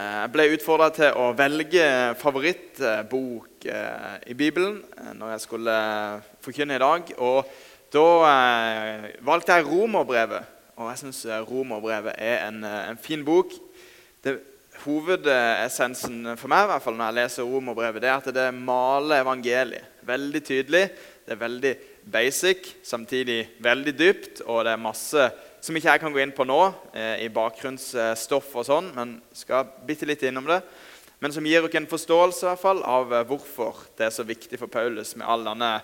Jeg ble utfordra til å velge favorittbok eh, i Bibelen eh, når jeg skulle forkynne i dag. Og da eh, valgte jeg Romerbrevet. Og jeg syns Romerbrevet er en, en, fin bok. Det, hovedessensen for meg i hvert fall når jeg leser Romerbrevet, det er at det maler evangeliet veldig tydelig. Det er veldig basic, samtidig veldig dypt, og det er masse som ikke jeg kan gå inn på nå, eh, i bakgrunnsstoff og sånn, men skal bitte litt innom det. Men som gir dere en forståelse i hvert fall, av eh, hvorfor det er så viktig for Paulus med all denne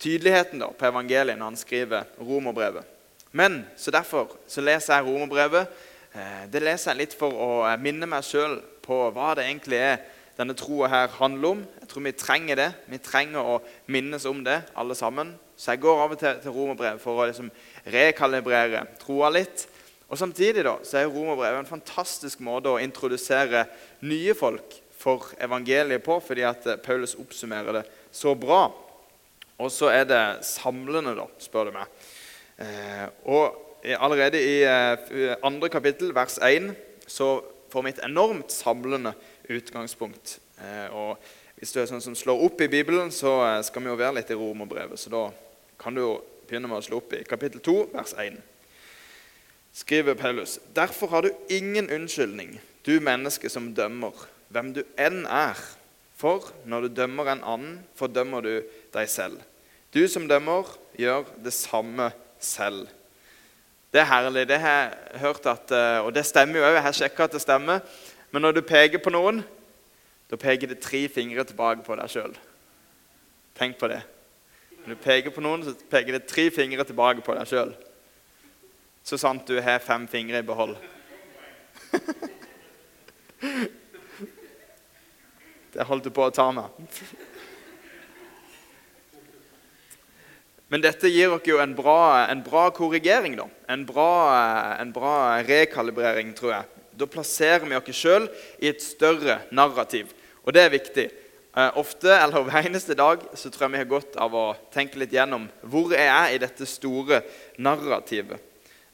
tydeligheten da, på evangeliet når han skriver romerbrevet. Men, så Derfor så leser jeg romerbrevet. Eh, det leser jeg litt for å minne meg sjøl på hva det egentlig er denne troa her handler om. Jeg tror vi trenger det. Vi trenger å minnes om det, alle sammen. Så jeg går av og til til romerbrevet for å liksom rekalibrere troa litt. Og Samtidig da, så er romerbrevet en fantastisk måte å introdusere nye folk for evangeliet på, fordi at eh, Paulus oppsummerer det så bra. Og så er det samlende, da, spør du meg. Eh, og allerede i eh, andre kapittel, vers 1, så får vi et enormt samlende utgangspunkt. Eh, og hvis du er sånn som slår opp i Bibelen, så skal vi jo være litt i romerbrevet. Så da kan du jo begynne med å slå opp i kapittel 2, vers 1. Skriver Paulus.: Derfor har du ingen unnskyldning, du menneske som dømmer, hvem du enn er. For når du dømmer en annen, fordømmer du deg selv. Du som dømmer, gjør det samme selv. Det er herlig. Det har jeg hørt at, eh, Og det stemmer jo òg. Jeg har sjekka at det stemmer. Men når du peker på noen, da peker det tre fingre tilbake på deg sjøl. Tenk på det. Når du peker på noen, så peker det tre fingre tilbake på deg sjøl. Så sant du har fem fingre i behold. Det holdt du på å ta meg. Men dette gir dere jo en bra, en bra korrigering, da. En bra, en bra, rekalibrering, tror jeg. Da plasserer vi oss sjøl i et større narrativ. Og det er viktig. Eh, ofte, eller hver eneste dag, så tror jeg vi har godt av å tenke litt gjennom hvor er jeg i dette store narrativet.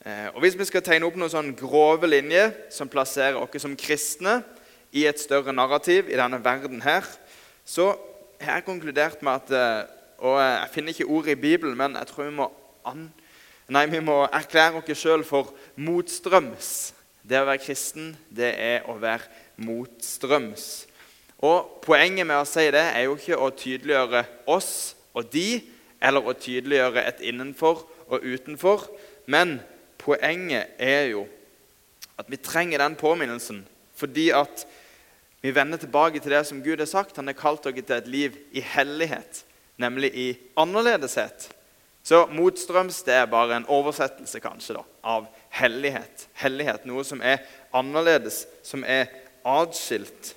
Eh, og Hvis vi skal tegne opp noen sånn grove linjer som plasserer oss som kristne i et større narrativ i denne verden her, så har jeg konkludert med at eh, Og jeg finner ikke ordet i Bibelen, men jeg tror vi må, nei, vi må erklære oss sjøl for motstrøms. Det å være kristen, det er å være motstrøms. Og Poenget med å si det er jo ikke å tydeliggjøre oss og de, eller å tydeliggjøre et innenfor og utenfor. Men poenget er jo at vi trenger den påminnelsen fordi at vi vender tilbake til det som Gud har sagt. Han har kalt dere til et liv i hellighet, nemlig i annerledeshet. Så motstrøms det er bare en oversettelse kanskje da, av hellighet. Hellighet, Noe som er annerledes, som er atskilt.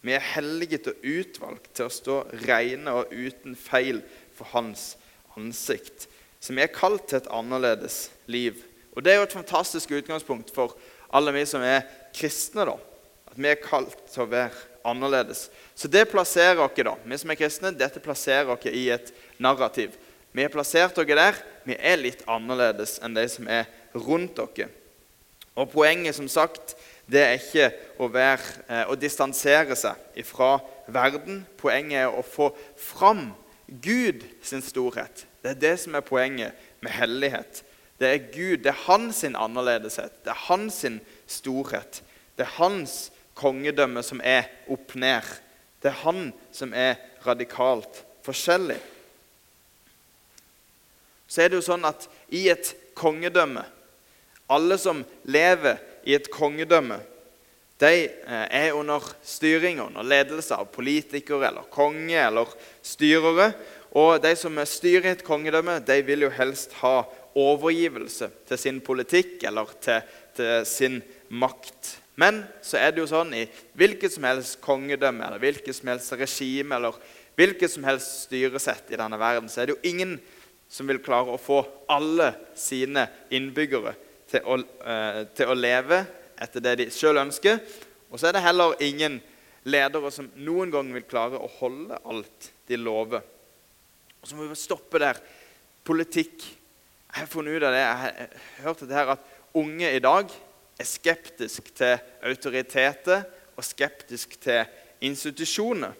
Vi er helliget og utvalgt til å stå rene og uten feil for Hans ansikt. Så vi er kalt til et annerledes liv. Og Det er jo et fantastisk utgangspunkt for alle vi som er kristne. da. At vi er kalt til å være annerledes. Så det plasserer oss da. Vi som er kristne, dette plasserer oss i et narrativ. Vi har plassert dere der. Vi er litt annerledes enn de som er rundt dere. Og poenget som sagt, det er ikke å, være, eh, å distansere seg fra verden. Poenget er å få fram Gud sin storhet. Det er det som er poenget med hellighet. Det er Gud, det er hans annerledeshet, det er hans storhet. Det er hans kongedømme som er opp ned. Det er han som er radikalt forskjellig. Så er det jo sånn at i et kongedømme Alle som lever i et kongedømme, de eh, er under styring under ledelse av politikere eller konge eller styrere. Og de som styrer et kongedømme, de vil jo helst ha overgivelse til sin politikk eller til, til sin makt. Men så er det jo sånn i hvilket som helst kongedømme eller hvilket som helst regime eller hvilket som helst styresett i denne verden, så er det jo ingen som vil klare å få alle sine innbyggere til å, eh, til å leve etter det de sjøl ønsker. Og så er det heller ingen ledere som noen gang vil klare å holde alt de lover. Og så må vi stoppe der. Politikk. Jeg har funnet ut av det, jeg har hørt dette her, at unge i dag er skeptiske til autoriteter og skeptisk til institusjoner.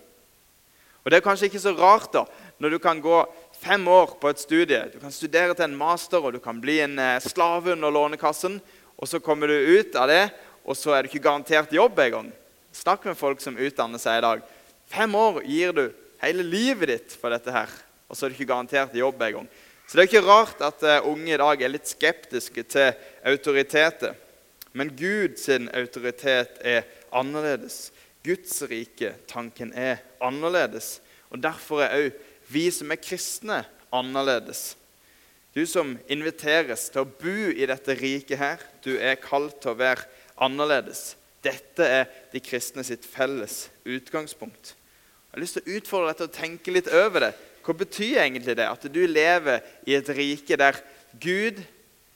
Og Det er kanskje ikke så rart da, når du kan gå fem år på et studie. Du kan studere til en master, og du kan bli en eh, slave under Lånekassen. Og så kommer du ut av det, og så er du ikke garantert jobb engang. Snakk med folk som utdanner seg i dag. Fem år gir du hele livet ditt for dette her, og så er du ikke garantert jobb engang. Så det er ikke rart at uh, unge i dag er litt skeptiske til autoriteter. Men Guds autoritet er annerledes. Guds rike, tanken, er annerledes. Og Derfor er òg vi som er kristne, annerledes. Du som inviteres til å bo i dette riket her, du er kalt til å være annerledes. Dette er de kristne sitt felles utgangspunkt. Jeg har lyst til å utfordre deg til å tenke litt over det. Hva betyr egentlig det at du lever i et rike der Gud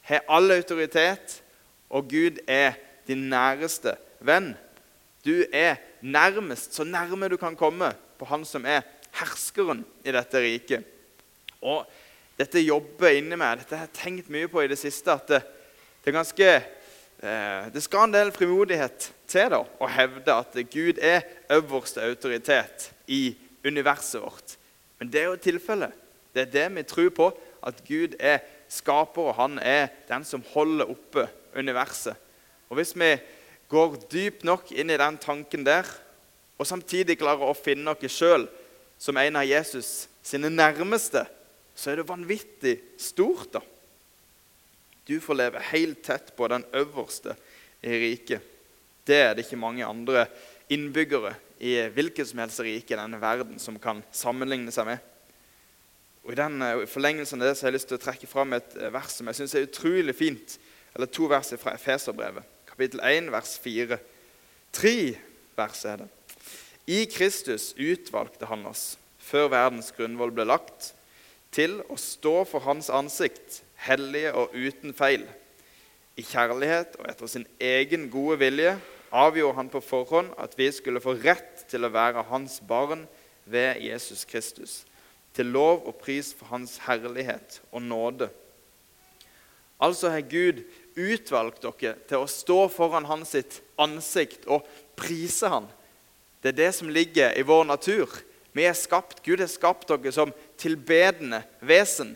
har all autoritet, og Gud er din næreste venn? Du er nærmest, så nærme du kan komme på Han som er herskeren i dette riket. Og dette jobber inni meg. Dette har jeg tenkt mye på i det siste. at det, det er ganske eh, det skal en del frimodighet til da, å hevde at Gud er øverste autoritet i universet vårt. Men det er jo tilfellet. Det er det vi tror på, at Gud er skaper, og han er den som holder oppe universet. Og Hvis vi går dypt nok inn i den tanken der, og samtidig klarer å finne oss sjøl som en av Jesus sine nærmeste, så er det vanvittig stort. da. Du får leve helt tett på den øverste i riket. Det er det ikke mange andre innbyggere i hvilket som helst rike i denne verden som kan sammenligne seg med. Og I den eh, forlengelsen av det så har jeg lyst til å trekke fram et eh, vers som jeg synes er utrolig fint. Eller to vers fra Efeserbrevet, kapittel 1, vers 4. Tre vers er det. I Kristus utvalgte han oss før verdens grunnvoll ble lagt, til å stå for Hans ansikt, hellige og uten feil. I kjærlighet og etter sin egen gode vilje avgjorde han på forhånd at vi skulle få rett til å være hans barn ved Jesus Kristus, til lov og pris for hans herlighet og nåde. Altså har Gud utvalgt dere til å stå foran hans ansikt og prise han. Det er det som ligger i vår natur. Vi er skapt, Gud har skapt dere som tilbedende vesen.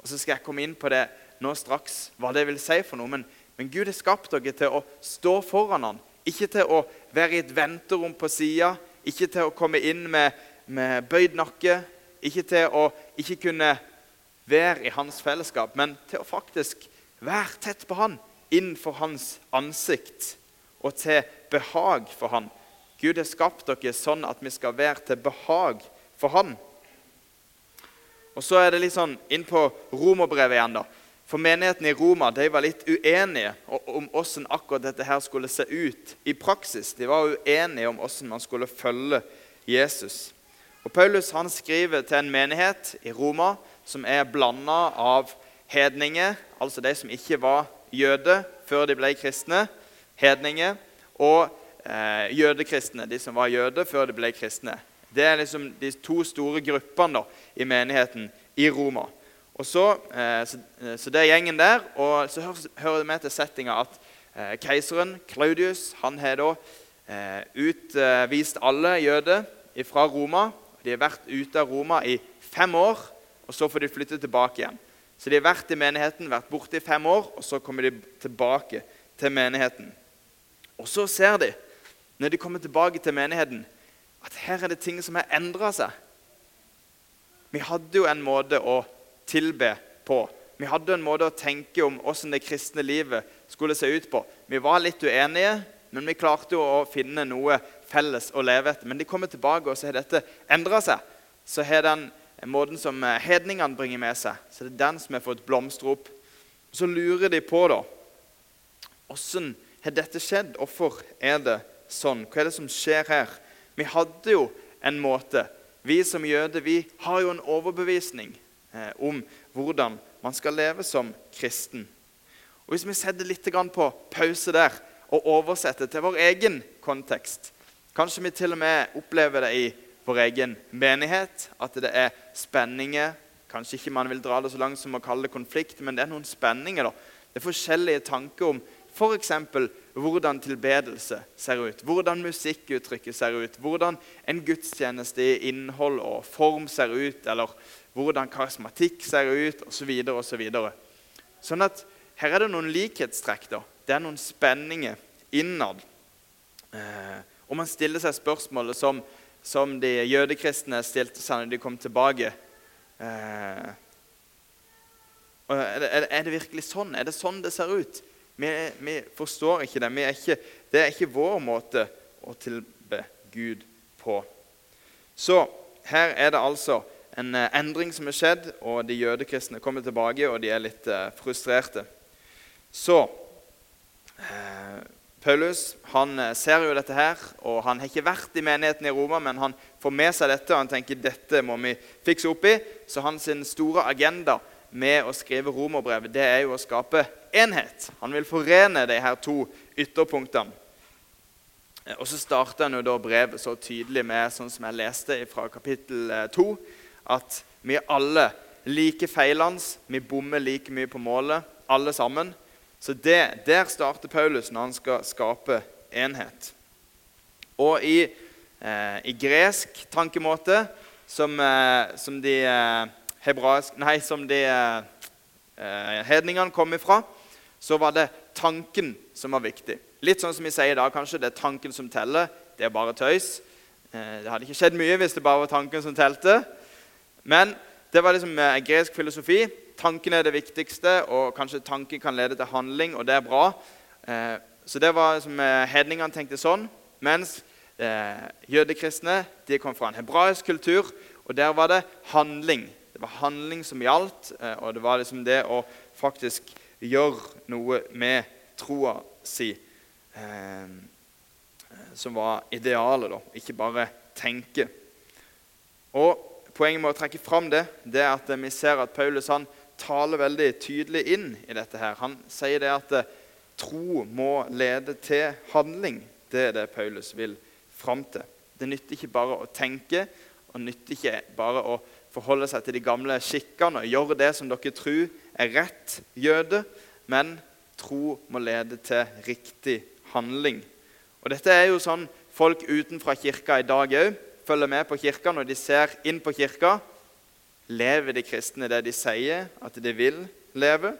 Og Så skal jeg komme inn på det nå straks, hva det vil si for noe. Men, men Gud har skapt dere til å stå foran han. Ikke til å være i et venterom på sida, ikke til å komme inn med, med bøyd nakke. Ikke til å ikke kunne være i hans fellesskap, men til å faktisk være tett på han, innenfor hans ansikt, og til behag for han. Gud har skapt dere sånn at vi skal være til behag for Han. Og Så er det litt sånn inn på romerbrevet igjen. da. For menigheten i Roma de var litt uenige om hvordan akkurat dette her skulle se ut i praksis. De var uenige om hvordan man skulle følge Jesus. Og Paulus han skriver til en menighet i Roma som er blanda av hedninger, altså de som ikke var jøder før de ble kristne, hedninger, og eh, jødekristne, de som var jøder før de ble kristne. Det er liksom de to store gruppene da, i menigheten i Roma. Og så, eh, så, eh, så, det er gjengen der. Og så hører, hører det med til settinga at eh, keiseren, Claudius, han har da eh, utvist alle jøder fra Roma. De har vært ute av Roma i fem år, og så får de flytte tilbake igjen. Så de har vært i menigheten, vært borte i fem år, og så kommer de tilbake til menigheten. Og så ser de når de kommer tilbake til menigheten, at her er det ting som har endra seg. Vi hadde jo en måte å tilbe på. Vi hadde en måte å tenke om hvordan det kristne livet skulle se ut på. Vi var litt uenige, men vi klarte jo å finne noe felles å leve etter. Men de kommer tilbake, og så har dette endra seg. Så har den måten som hedningene bringer med seg, så det er den som har fått blomstre opp. Så lurer de på da, hvordan har dette skjedd? Hvorfor er det sånn? Hva er det som skjer her? Vi hadde jo en måte. Vi som jøder vi har jo en overbevisning eh, om hvordan man skal leve som kristen. Og Hvis vi setter litt på pause der og oversetter til vår egen kontekst Kanskje vi til og med opplever det i vår egen menighet, at det er spenninger. Kanskje ikke man vil dra det så langt som å kalle det konflikt, men det er noen spenninger. da. Det er forskjellige tanker om F.eks. hvordan tilbedelse ser ut, hvordan musikkuttrykket ser ut, hvordan en gudstjeneste i innhold og form ser ut, eller hvordan karismatikk ser ut, osv. Så osv. Så sånn at her er det noen likhetstrekk. da. Det er noen spenninger innad. Eh, og man stiller seg spørsmålet som, som de jødekristne stilte seg når de kom tilbake. Eh, er, det, er, det, virkelig sånn? Er det sånn det ser ut? Vi, vi forstår ikke det. Er ikke, det er ikke vår måte å tilbe Gud på. Så her er det altså en eh, endring som er skjedd, og de jødekristne kommer tilbake, og de er litt eh, frustrerte. Så eh, Paulus han eh, ser jo dette her, og han har ikke vært i menigheten i Roma, men han får med seg dette, og han tenker dette må vi fikse opp i. Så hans store agenda med å skrive romerbrevet, det er jo å skape enhet. Han vil forene de her to ytterpunktene. Eh, og så starter han jo da brevet så tydelig med, sånn som jeg leste fra kapittel 2, eh, at vi alle like feilende. Vi bommer like mye på målet, alle sammen. Så det, Der starter Paulus når han skal skape enhet. Og i, eh, i gresk tankemåte, som, eh, som de eh, hebraisk, nei, som de eh, hedningene kom ifra, så var det tanken som var viktig. Litt sånn som vi sier i dag, kanskje det er tanken som teller. Det er bare tøys. Eh, det hadde ikke skjedd mye hvis det bare var tanken som telte. Men det var liksom eh, gresk filosofi. Tanken er det viktigste, og kanskje tanken kan lede til handling, og det er bra. Eh, så det var liksom, eh, Hedningene tenkte sånn. Mens eh, jødekristne de kom fra en hebraisk kultur, og der var det handling. Det var handling som gjaldt, eh, og det var liksom det å faktisk gjøre noe med troa si eh, som var idealet, da. Ikke bare tenke. Og Poenget med å trekke fram det, det er at vi ser at Paulus han taler veldig tydelig inn i dette. her. Han sier det at eh, tro må lede til handling. Det er det Paulus vil fram til. Det nytter ikke bare å tenke, og nytter ikke bare å forholde seg til de gamle skikkene og gjøre det som dere tror er rett jøde, men tro må lede til riktig handling. Og Dette er jo sånn folk utenfra kirka i dag òg følger med på kirka. Når de ser inn på kirka, lever de kristne det de sier at de vil leve?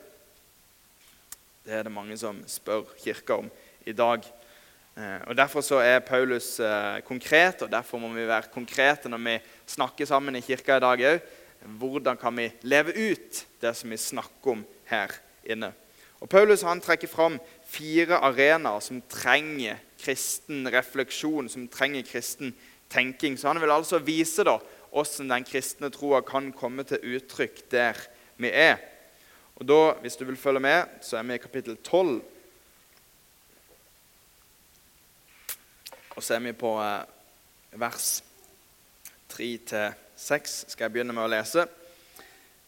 Det er det mange som spør kirka om i dag. Eh, og Derfor så er Paulus eh, konkret, og derfor må vi være konkrete når vi snakker sammen i kirka i dag òg. Hvordan kan vi leve ut det som vi snakker om her inne? Og Paulus han trekker fram fire arenaer som trenger kristen refleksjon, som trenger kristen tenking. Så han vil altså vise da hvordan den kristne troa kan komme til uttrykk der vi er. Og da, Hvis du vil følge med, så er vi i kapittel 12 Og så er vi på vers vers 3-6, skal jeg begynne med å lese.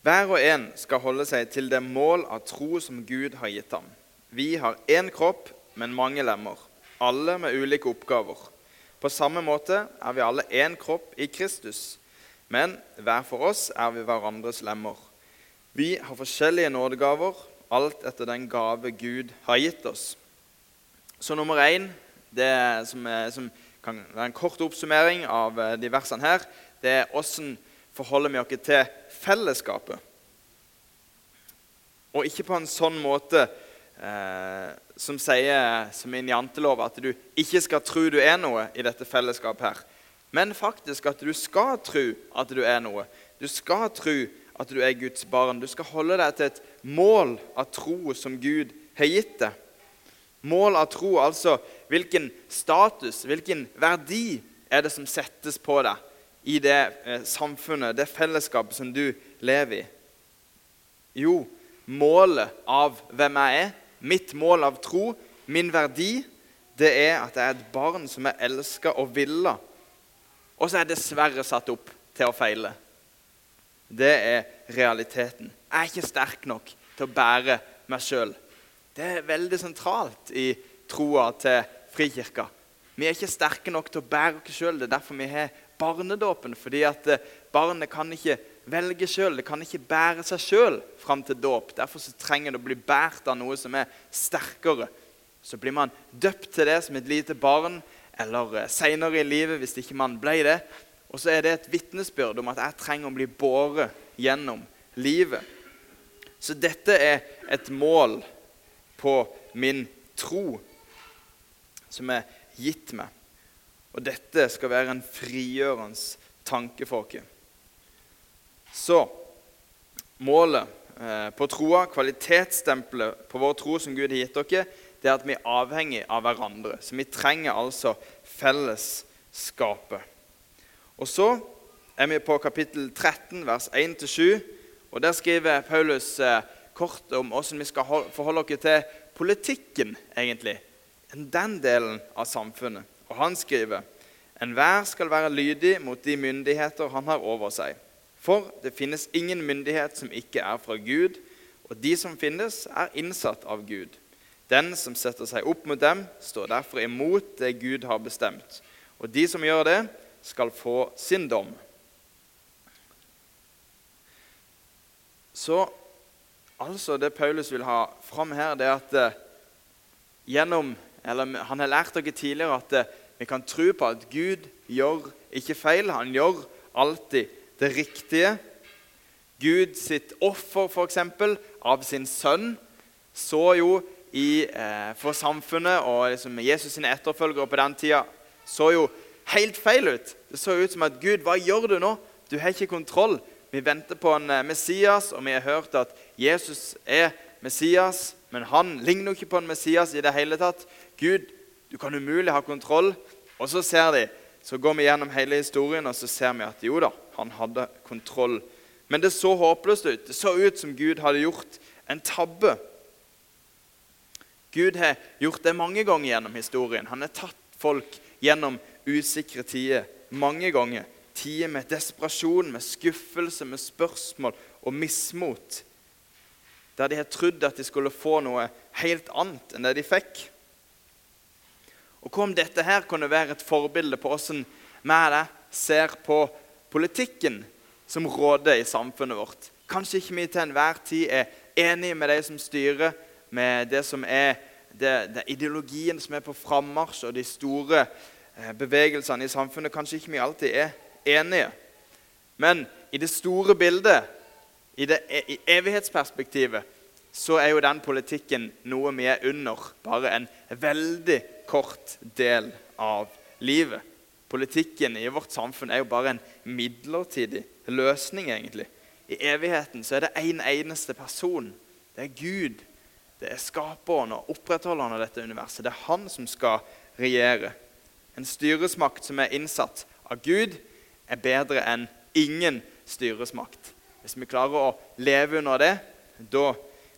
Hver og en skal holde seg til det mål av tro som Gud har gitt ham. Vi har én kropp, men mange lemmer, alle med ulike oppgaver. På samme måte er vi alle én kropp i Kristus, men hver for oss er vi hverandres lemmer. Vi har forskjellige nådegaver, alt etter den gave Gud har gitt oss. Så nummer én det som, som, kan være en kort oppsummering av eh, de versene her, det er hvordan forholder vi oss til fellesskapet. Og ikke på en sånn måte eh, som sier som i en at du ikke skal tro du er noe i dette fellesskapet her. Men faktisk at du skal tro at du er noe. Du skal tro at du er Guds barn. Du skal holde deg til et mål av tro som Gud har gitt deg. Mål av tro, altså hvilken status, hvilken verdi er det som settes på deg i det eh, samfunnet, det fellesskapet som du lever i? Jo, målet av hvem jeg er, mitt mål av tro, min verdi, det er at jeg er et barn som er elska og villa. Og så er jeg dessverre satt opp til å feile. Det er realiteten. Jeg er ikke sterk nok til å bære meg sjøl. Det er veldig sentralt i troa til Frikirka. Vi er ikke sterke nok til å bære oss sjøl. Det er derfor vi har barnedåpen. fordi at eh, barnet kan ikke velge sjøl. Det kan ikke bære seg sjøl fram til dåp. Derfor trenger det å bli båret av noe som er sterkere Så blir man døpt til det som et lite barn, eller eh, seinere i livet hvis ikke man ble det. Og så er det et vitnesbyrd om at jeg trenger å bli båret gjennom livet. Så dette er et mål på min tro som er gitt meg. Og dette skal være en frigjørende tanke for oss. Så målet eh, på troa, kvalitetsstempelet på vår tro som Gud har gitt dere, det er at vi er avhengig av hverandre. Så vi trenger altså fellesskapet. Og så er vi på kapittel 13, vers 1-7. Og Der skriver Paulus eh, kort om hvordan vi skal forholde oss til politikken, egentlig. Den delen av samfunnet. Og han skriver Enhver skal være lydig mot de myndigheter han har over seg. For det finnes ingen myndighet som ikke er fra Gud, og de som finnes, er innsatt av Gud. Den som setter seg opp mot dem, står derfor imot det Gud har bestemt. Og de som gjør det, skal få sin dom. Så altså det Paulus vil ha fram her, det er at eh, gjennom, eller Han har lært dere tidligere at eh, vi kan tro på at Gud gjør ikke feil. Han gjør alltid det riktige. Gud sitt offer, f.eks., av sin sønn, så jo i, eh, for samfunnet og liksom Jesus sine etterfølgere på den tida så jo helt feil ut. Det så ut som at Gud, hva gjør du nå? Du har ikke kontroll. Vi venter på en eh, Messias, og vi har hørt at Jesus er Messias. Men han ligner jo ikke på en Messias i det hele tatt. Gud, du kan umulig ha kontroll. Og så ser de, så går vi gjennom hele historien, og så ser vi at jo da, han hadde kontroll. Men det så håpløst ut. Det så ut som Gud hadde gjort en tabbe. Gud har gjort det mange ganger gjennom historien. Han har tatt folk gjennom usikre tider mange ganger. Tider med desperasjon, med skuffelse, med spørsmål og mismot. Der de har trodd at de skulle få noe helt annet enn det de fikk. Og Hva om dette her kunne være et forbilde på hvordan vi ser på politikken som råder i samfunnet vårt? Kanskje ikke vi til enhver tid er enige med de som styrer, med det som er det, det ideologien som er på frammarsj, og de store eh, bevegelsene i samfunnet. Kanskje ikke vi alltid er enige. Men i det store bildet, i, det, e, i evighetsperspektivet, så er jo den politikken noe vi er under. Bare en veldig kort del av livet. Politikken i vårt samfunn er jo bare en midlertidig løsning, egentlig. I evigheten så er det én en eneste person. Det er Gud. Det er skaperen og opprettholderen av dette universet. Det er han som skal regjere. En styresmakt som er innsatt av Gud, er bedre enn ingen styresmakt. Hvis vi klarer å leve under det, da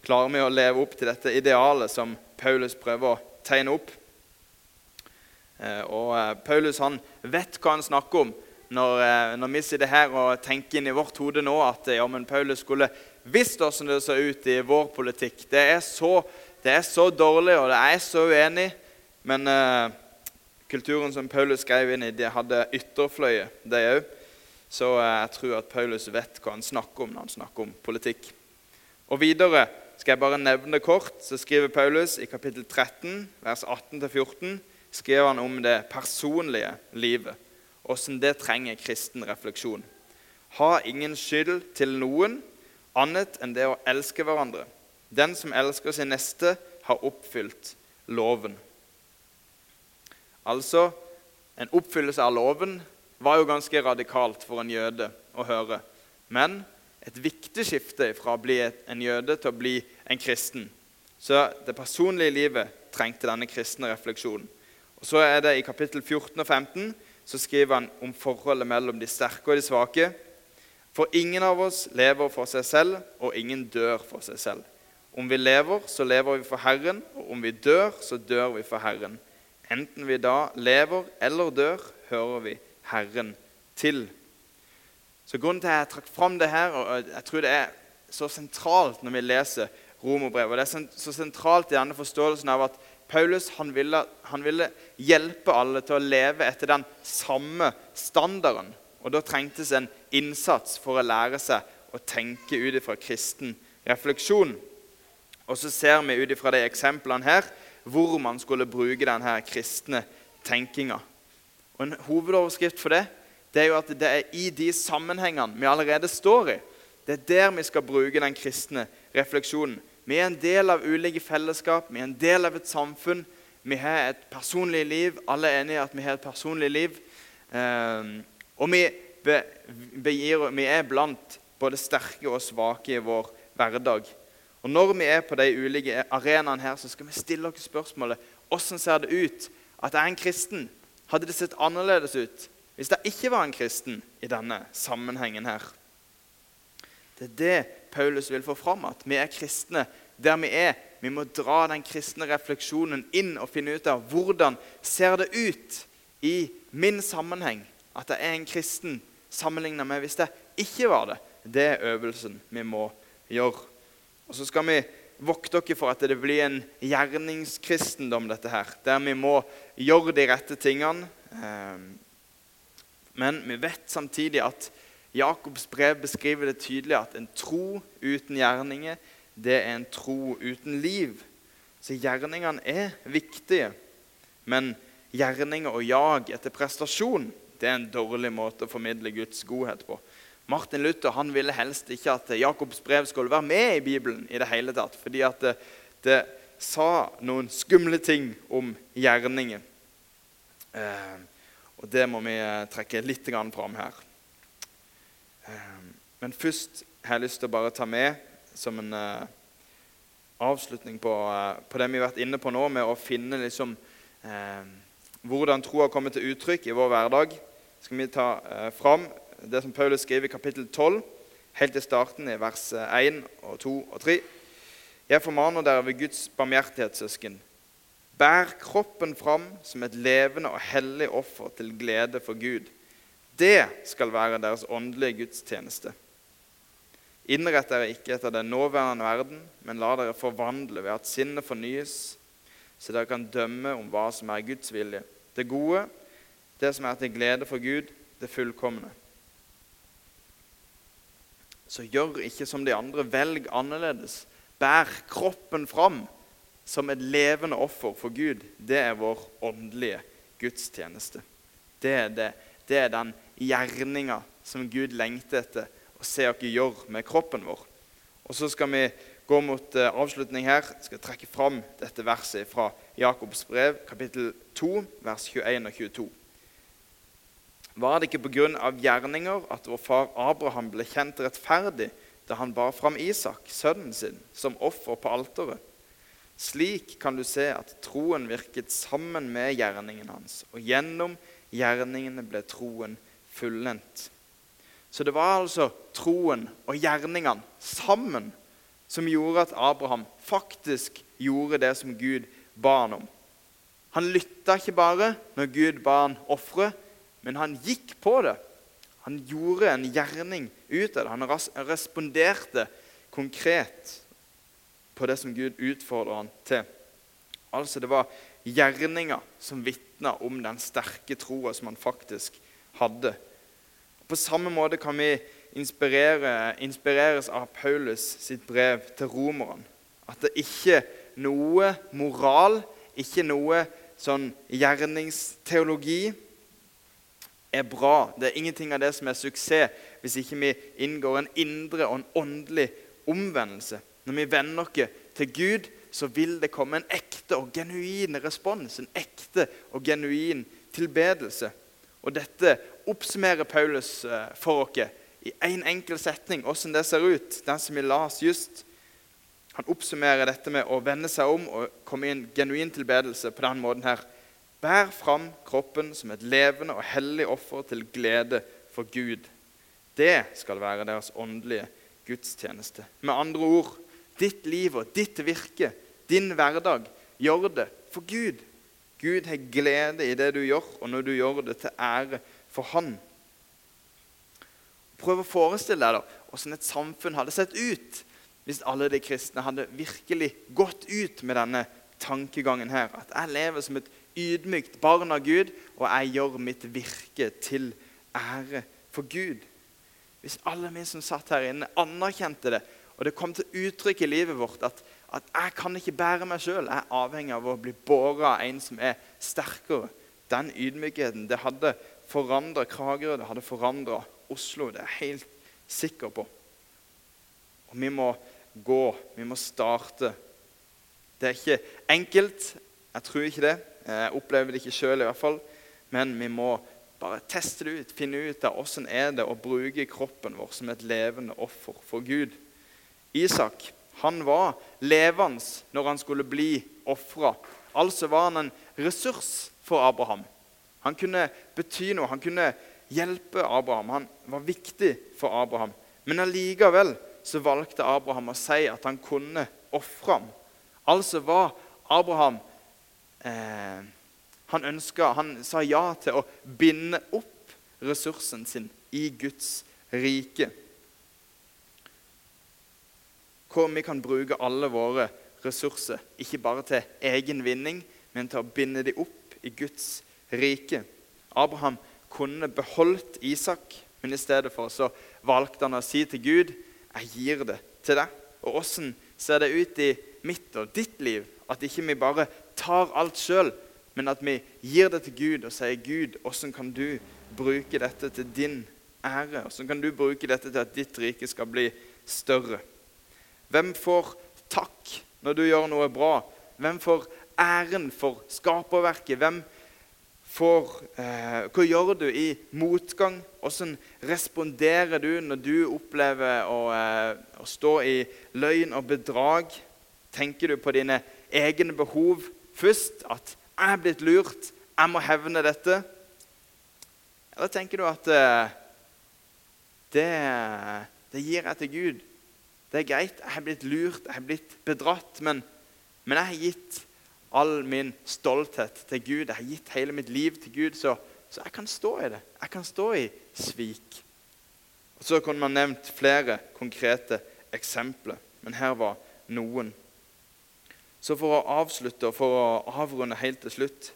klarer vi å leve opp til dette idealet som Paulus prøver å tegne opp. Eh, og eh, Paulus han vet hva han snakker om når, eh, når vi sitter her og tenker inn i vårt hode nå at ja, men Paulus skulle visst hvordan det så ut i vår politikk. Det er så, det er så dårlig, og det er så uenig. Men uh, kulturen som Paulus skrev inn i, de hadde ytterfløye, de òg. Så uh, jeg tror at Paulus vet hva han snakker om når han snakker om politikk. Og videre skal jeg bare nevne kort, så skriver Paulus i kapittel 13, vers 18-14 skrev han om det personlige livet, åssen det trenger kristen refleksjon. Ha ingen skyld til noen annet enn det å elske hverandre. Den som elsker sin neste, har oppfylt loven. Altså, en oppfyllelse av loven var jo ganske radikalt for en jøde å høre. Men et viktig skifte fra å bli en jøde til å bli en kristen. Så det personlige livet trengte denne kristne refleksjonen. Og Så er det I kapittel 14 og 15 så skriver han om forholdet mellom de sterke og de svake. For ingen av oss lever for seg selv, og ingen dør for seg selv. Om vi lever, så lever vi for Herren, og om vi dør, så dør vi for Herren. Enten vi da lever eller dør, hører vi Herren til. Så Grunnen til at jeg trakk fram det her, og jeg tror det er så sentralt når vi leser romerbrevet, og det er så sentralt i denne forståelsen av at Paulus han ville, han ville, hjelpe alle til å leve etter den samme standarden. Og Da trengtes en innsats for å lære seg å tenke ut ifra kristen refleksjon. Og så ser vi ut ifra de eksemplene her hvor man skulle bruke denne kristne tenkinga. Og En hovedoverskrift for det det er jo at det er i de sammenhengene vi allerede står i. Det er der vi skal bruke den kristne refleksjonen. Vi er en del av ulike fellesskap, vi er en del av et samfunn. Vi har et personlig liv. Alle er enige at vi har et personlig liv. Eh, og vi, be, begir, vi er blant både sterke og svake i vår hverdag. Og Når vi er på de ulike arenaene her, så skal vi stille oss spørsmålet hvordan ser det ut at jeg er en kristen. Hadde det sett annerledes ut hvis jeg ikke var en kristen i denne sammenhengen her? Det er det Paulus vil få fram, at vi er kristne der vi er. Vi må dra den kristne refleksjonen inn og finne ut av hvordan ser det ut i min sammenheng at jeg er en kristen sammenlignet med hvis jeg ikke var det. Det er øvelsen vi må gjøre. Og så skal vi vokte dere for at det blir en gjerningskristendom, dette her, der vi må gjøre de rette tingene. Ehm, men vi vet samtidig at Jakobs brev beskriver det tydelig at en tro uten gjerninger, det er en tro uten liv. Så gjerningene er viktige. Men gjerninger og jag etter prestasjon det er en dårlig måte å formidle Guds godhet på. Martin Luther han ville helst ikke at Jakobs brev skulle være med i Bibelen. i det hele tatt, Fordi at det, det sa noen skumle ting om gjerninger. Eh, og det må vi trekke litt fram her. Men først har jeg lyst til å bare ta med som en uh, avslutning på, uh, på, det vi har vært inne på nå, med å finne liksom, uh, hvordan troa kommer til uttrykk i vår hverdag. Skal vi ta fram det som Paulus skriver i kapittel 12, helt til starten, i vers 1 og 2 og 3. Jeg formaner dere ved Guds barmhjertighetssøsken. Bær kroppen fram som et levende og hellig offer til glede for Gud. Det skal være deres åndelige gudstjeneste. Innrett dere ikke etter den nåværende verden, men la dere forvandle ved at sinnet fornyes, så dere kan dømme om hva som er Guds vilje. Det gode, det som er til glede for Gud, det fullkomne. Så gjør ikke som de andre. Velg annerledes. Bær kroppen fram som et levende offer for Gud. Det er vår åndelige gudstjeneste. Det er, det. Det er den gjerninga som Gud lengter etter å se oss gjør med kroppen vår. Og Så skal vi gå mot uh, avslutning her. Jeg skal trekke fram dette verset fra Jakobs brev, kapittel 2, vers 21 og 22. Var det ikke pga. gjerninger at vår far Abraham ble kjent rettferdig da han bar fram Isak, sønnen sin, som offer på alteret? Slik kan du se at troen virket sammen med gjerningen hans, og gjennom gjerningene ble troen fullendt. Så det var altså troen og gjerningene sammen som gjorde at Abraham faktisk gjorde det som Gud ba han om. Han lytta ikke bare når Gud ba han ofre, men han gikk på det. Han gjorde en gjerning ut av det. Han responderte konkret på det som Gud utfordra han til. Altså Det var gjerninger som vitna om den sterke troa som han faktisk hadde. På samme måte kan vi inspirere, inspireres av Paulus sitt brev til romeren. At det ikke er noe moral, ikke noe sånn gjerningsteologi, er bra. Det er ingenting av det som er suksess hvis ikke vi inngår en indre og en åndelig omvendelse. Når vi vender oss til Gud, så vil det komme en ekte og genuin respons. En ekte og genuin tilbedelse. Og Dette oppsummerer Paulus eh, for oss i én en enkel setning, hvordan det ser ut. Den som vi las just. Han oppsummerer dette med å vende seg om og komme i en genuin tilbedelse på den måten her. Bær fram kroppen som et levende og hellig offer til glede for Gud. Det skal være deres åndelige gudstjeneste. Med andre ord ditt liv og ditt virke, din hverdag, gjør det for Gud. Gud har glede i det du gjør, og når du gjør det til ære for Han. Prøv å forestille deg da, hvordan et samfunn hadde sett ut hvis alle de kristne hadde virkelig gått ut med denne tankegangen her. At jeg lever som et ydmykt barn av Gud, og jeg gjør mitt virke til ære for Gud. Hvis alle vi som satt her inne, anerkjente det, og det kom til uttrykk i livet vårt at, at 'jeg kan ikke bære meg sjøl'. Jeg er avhengig av å bli båret av en som er sterkere. Den ydmykheten det hadde forandra Kragerø, det hadde forandra Oslo. Det er jeg helt sikker på. Og vi må gå. Vi må starte. Det er ikke enkelt. Jeg tror ikke det. Jeg opplever det ikke sjøl i hvert fall. Men vi må bare teste det ut, finne ut av åssen er å bruke kroppen vår som et levende offer for Gud. Isak han var levende når han skulle bli ofra. Altså var han en ressurs for Abraham. Han kunne bety noe, han kunne hjelpe Abraham. Han var viktig for Abraham. Men allikevel så valgte Abraham å si at han kunne ofre ham. Altså var Abraham eh, han, ønsket, han sa ja til å binde opp ressursen sin i Guds rike. Hvor vi kan bruke alle våre ressurser, ikke bare til egen vinning, men til å binde dem opp i Guds rike. Abraham kunne beholdt Isak, men i stedet for så valgte han å si til Gud jeg gir det til deg. Og Åssen ser det ut i mitt og ditt liv at ikke vi bare tar alt sjøl, men at vi gir det til Gud og sier, 'Gud, åssen kan du bruke dette til din ære?' Åssen kan du bruke dette til at ditt rike skal bli større? Hvem får takk når du gjør noe bra? Hvem får æren for skaperverket? Hvem får eh, Hva gjør du i motgang? Hvordan responderer du når du opplever å, eh, å stå i løgn og bedrag? Tenker du på dine egne behov først? At 'jeg er blitt lurt, jeg må hevne dette'? Eller tenker du at eh, det, det, gir jeg til Gud? Det er greit, jeg har blitt lurt, jeg har blitt bedratt, men, men jeg har gitt all min stolthet til Gud. Jeg har gitt hele mitt liv til Gud, så, så jeg kan stå i det. Jeg kan stå i svik. Og Så kunne man nevnt flere konkrete eksempler, men her var noen. Så for å avslutte og for å avrunde helt til slutt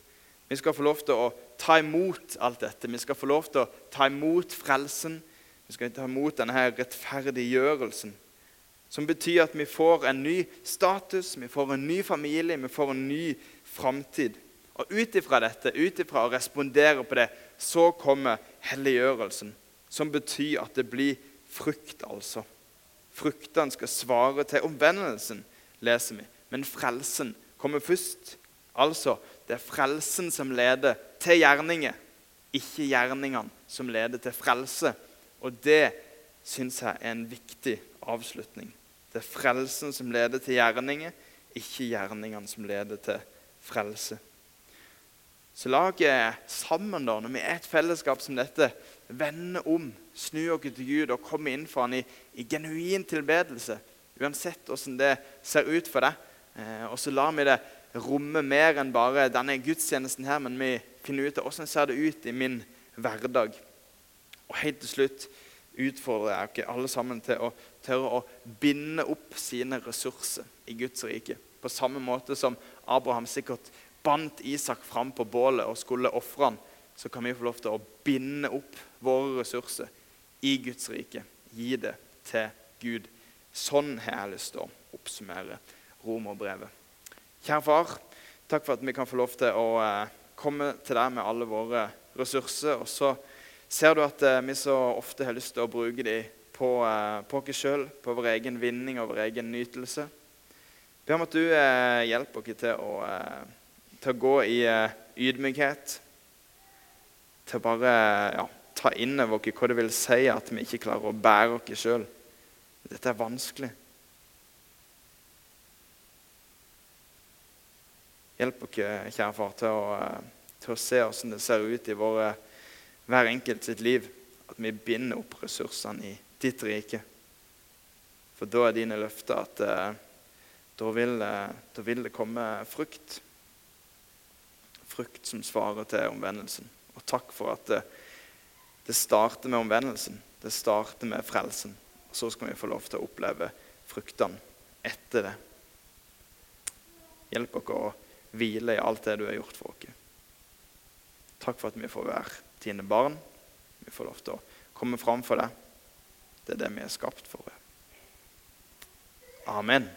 Vi skal få lov til å ta imot alt dette. Vi skal få lov til å ta imot frelsen. Vi skal ta imot denne rettferdiggjørelsen. Som betyr at vi får en ny status, vi får en ny familie, vi får en ny framtid. Og ut ifra dette, ut ifra å respondere på det, så kommer helliggjørelsen. Som betyr at det blir frukt, altså. Fruktene skal svare til omvendelsen, leser vi. Men frelsen kommer først. Altså, det er frelsen som leder til gjerninger, ikke gjerningene som leder til frelse. Og det syns jeg er en viktig avslutning. Det er frelsen som leder til gjerninger, ikke gjerningene som leder til frelse. Så la oss sammen, da, når vi er et fellesskap som dette, vende om, snu oss til Gud og komme inn for Han i, i genuin tilbedelse. Uansett hvordan det ser ut for deg. Eh, og så lar vi det romme mer enn bare denne gudstjenesten her, men vi finner ut av hvordan ser det ut i min hverdag. Og helt til slutt utfordrer jeg dere alle sammen til å tørre å binde opp sine ressurser i Guds rike. På samme måte som Abraham sikkert bandt Isak fram på bålet og skulle ofre han, så kan vi få lov til å binde opp våre ressurser i Guds rike. Gi det til Gud. Sånn har jeg lyst til å oppsummere romerbrevet. Kjære far, takk for at vi kan få lov til å eh, komme til deg med alle våre ressurser. Og så ser du at eh, vi så ofte har lyst til å bruke dem på, eh, på oss sjøl, på vår egen vinning og vår egen nytelse. Be om at du hjelper oss til å, til å gå i ydmykhet. Til å bare ja, ta inn over oss hva det vil si at vi ikke klarer å bære oss sjøl. Dette er vanskelig. Hjelp oss, kjære far, til å, til å se hvordan det ser ut i våre, hver enkelt sitt liv. At vi binder opp ressursene i ditt rike. For da er dine løfter at eh, da vil, eh, da vil, det komme frukt. Frukt som svarer til omvendelsen. Og takk for at det, det starter med omvendelsen. Det starter med frelsen. Og så skal vi få lov til å oppleve fruktene etter det. Hjelp oss å hvile i alt det du har gjort for oss. Takk for at vi får være dine barn. Vi får lov til å komme fram for deg. Det er det vi er skapt for. Amen.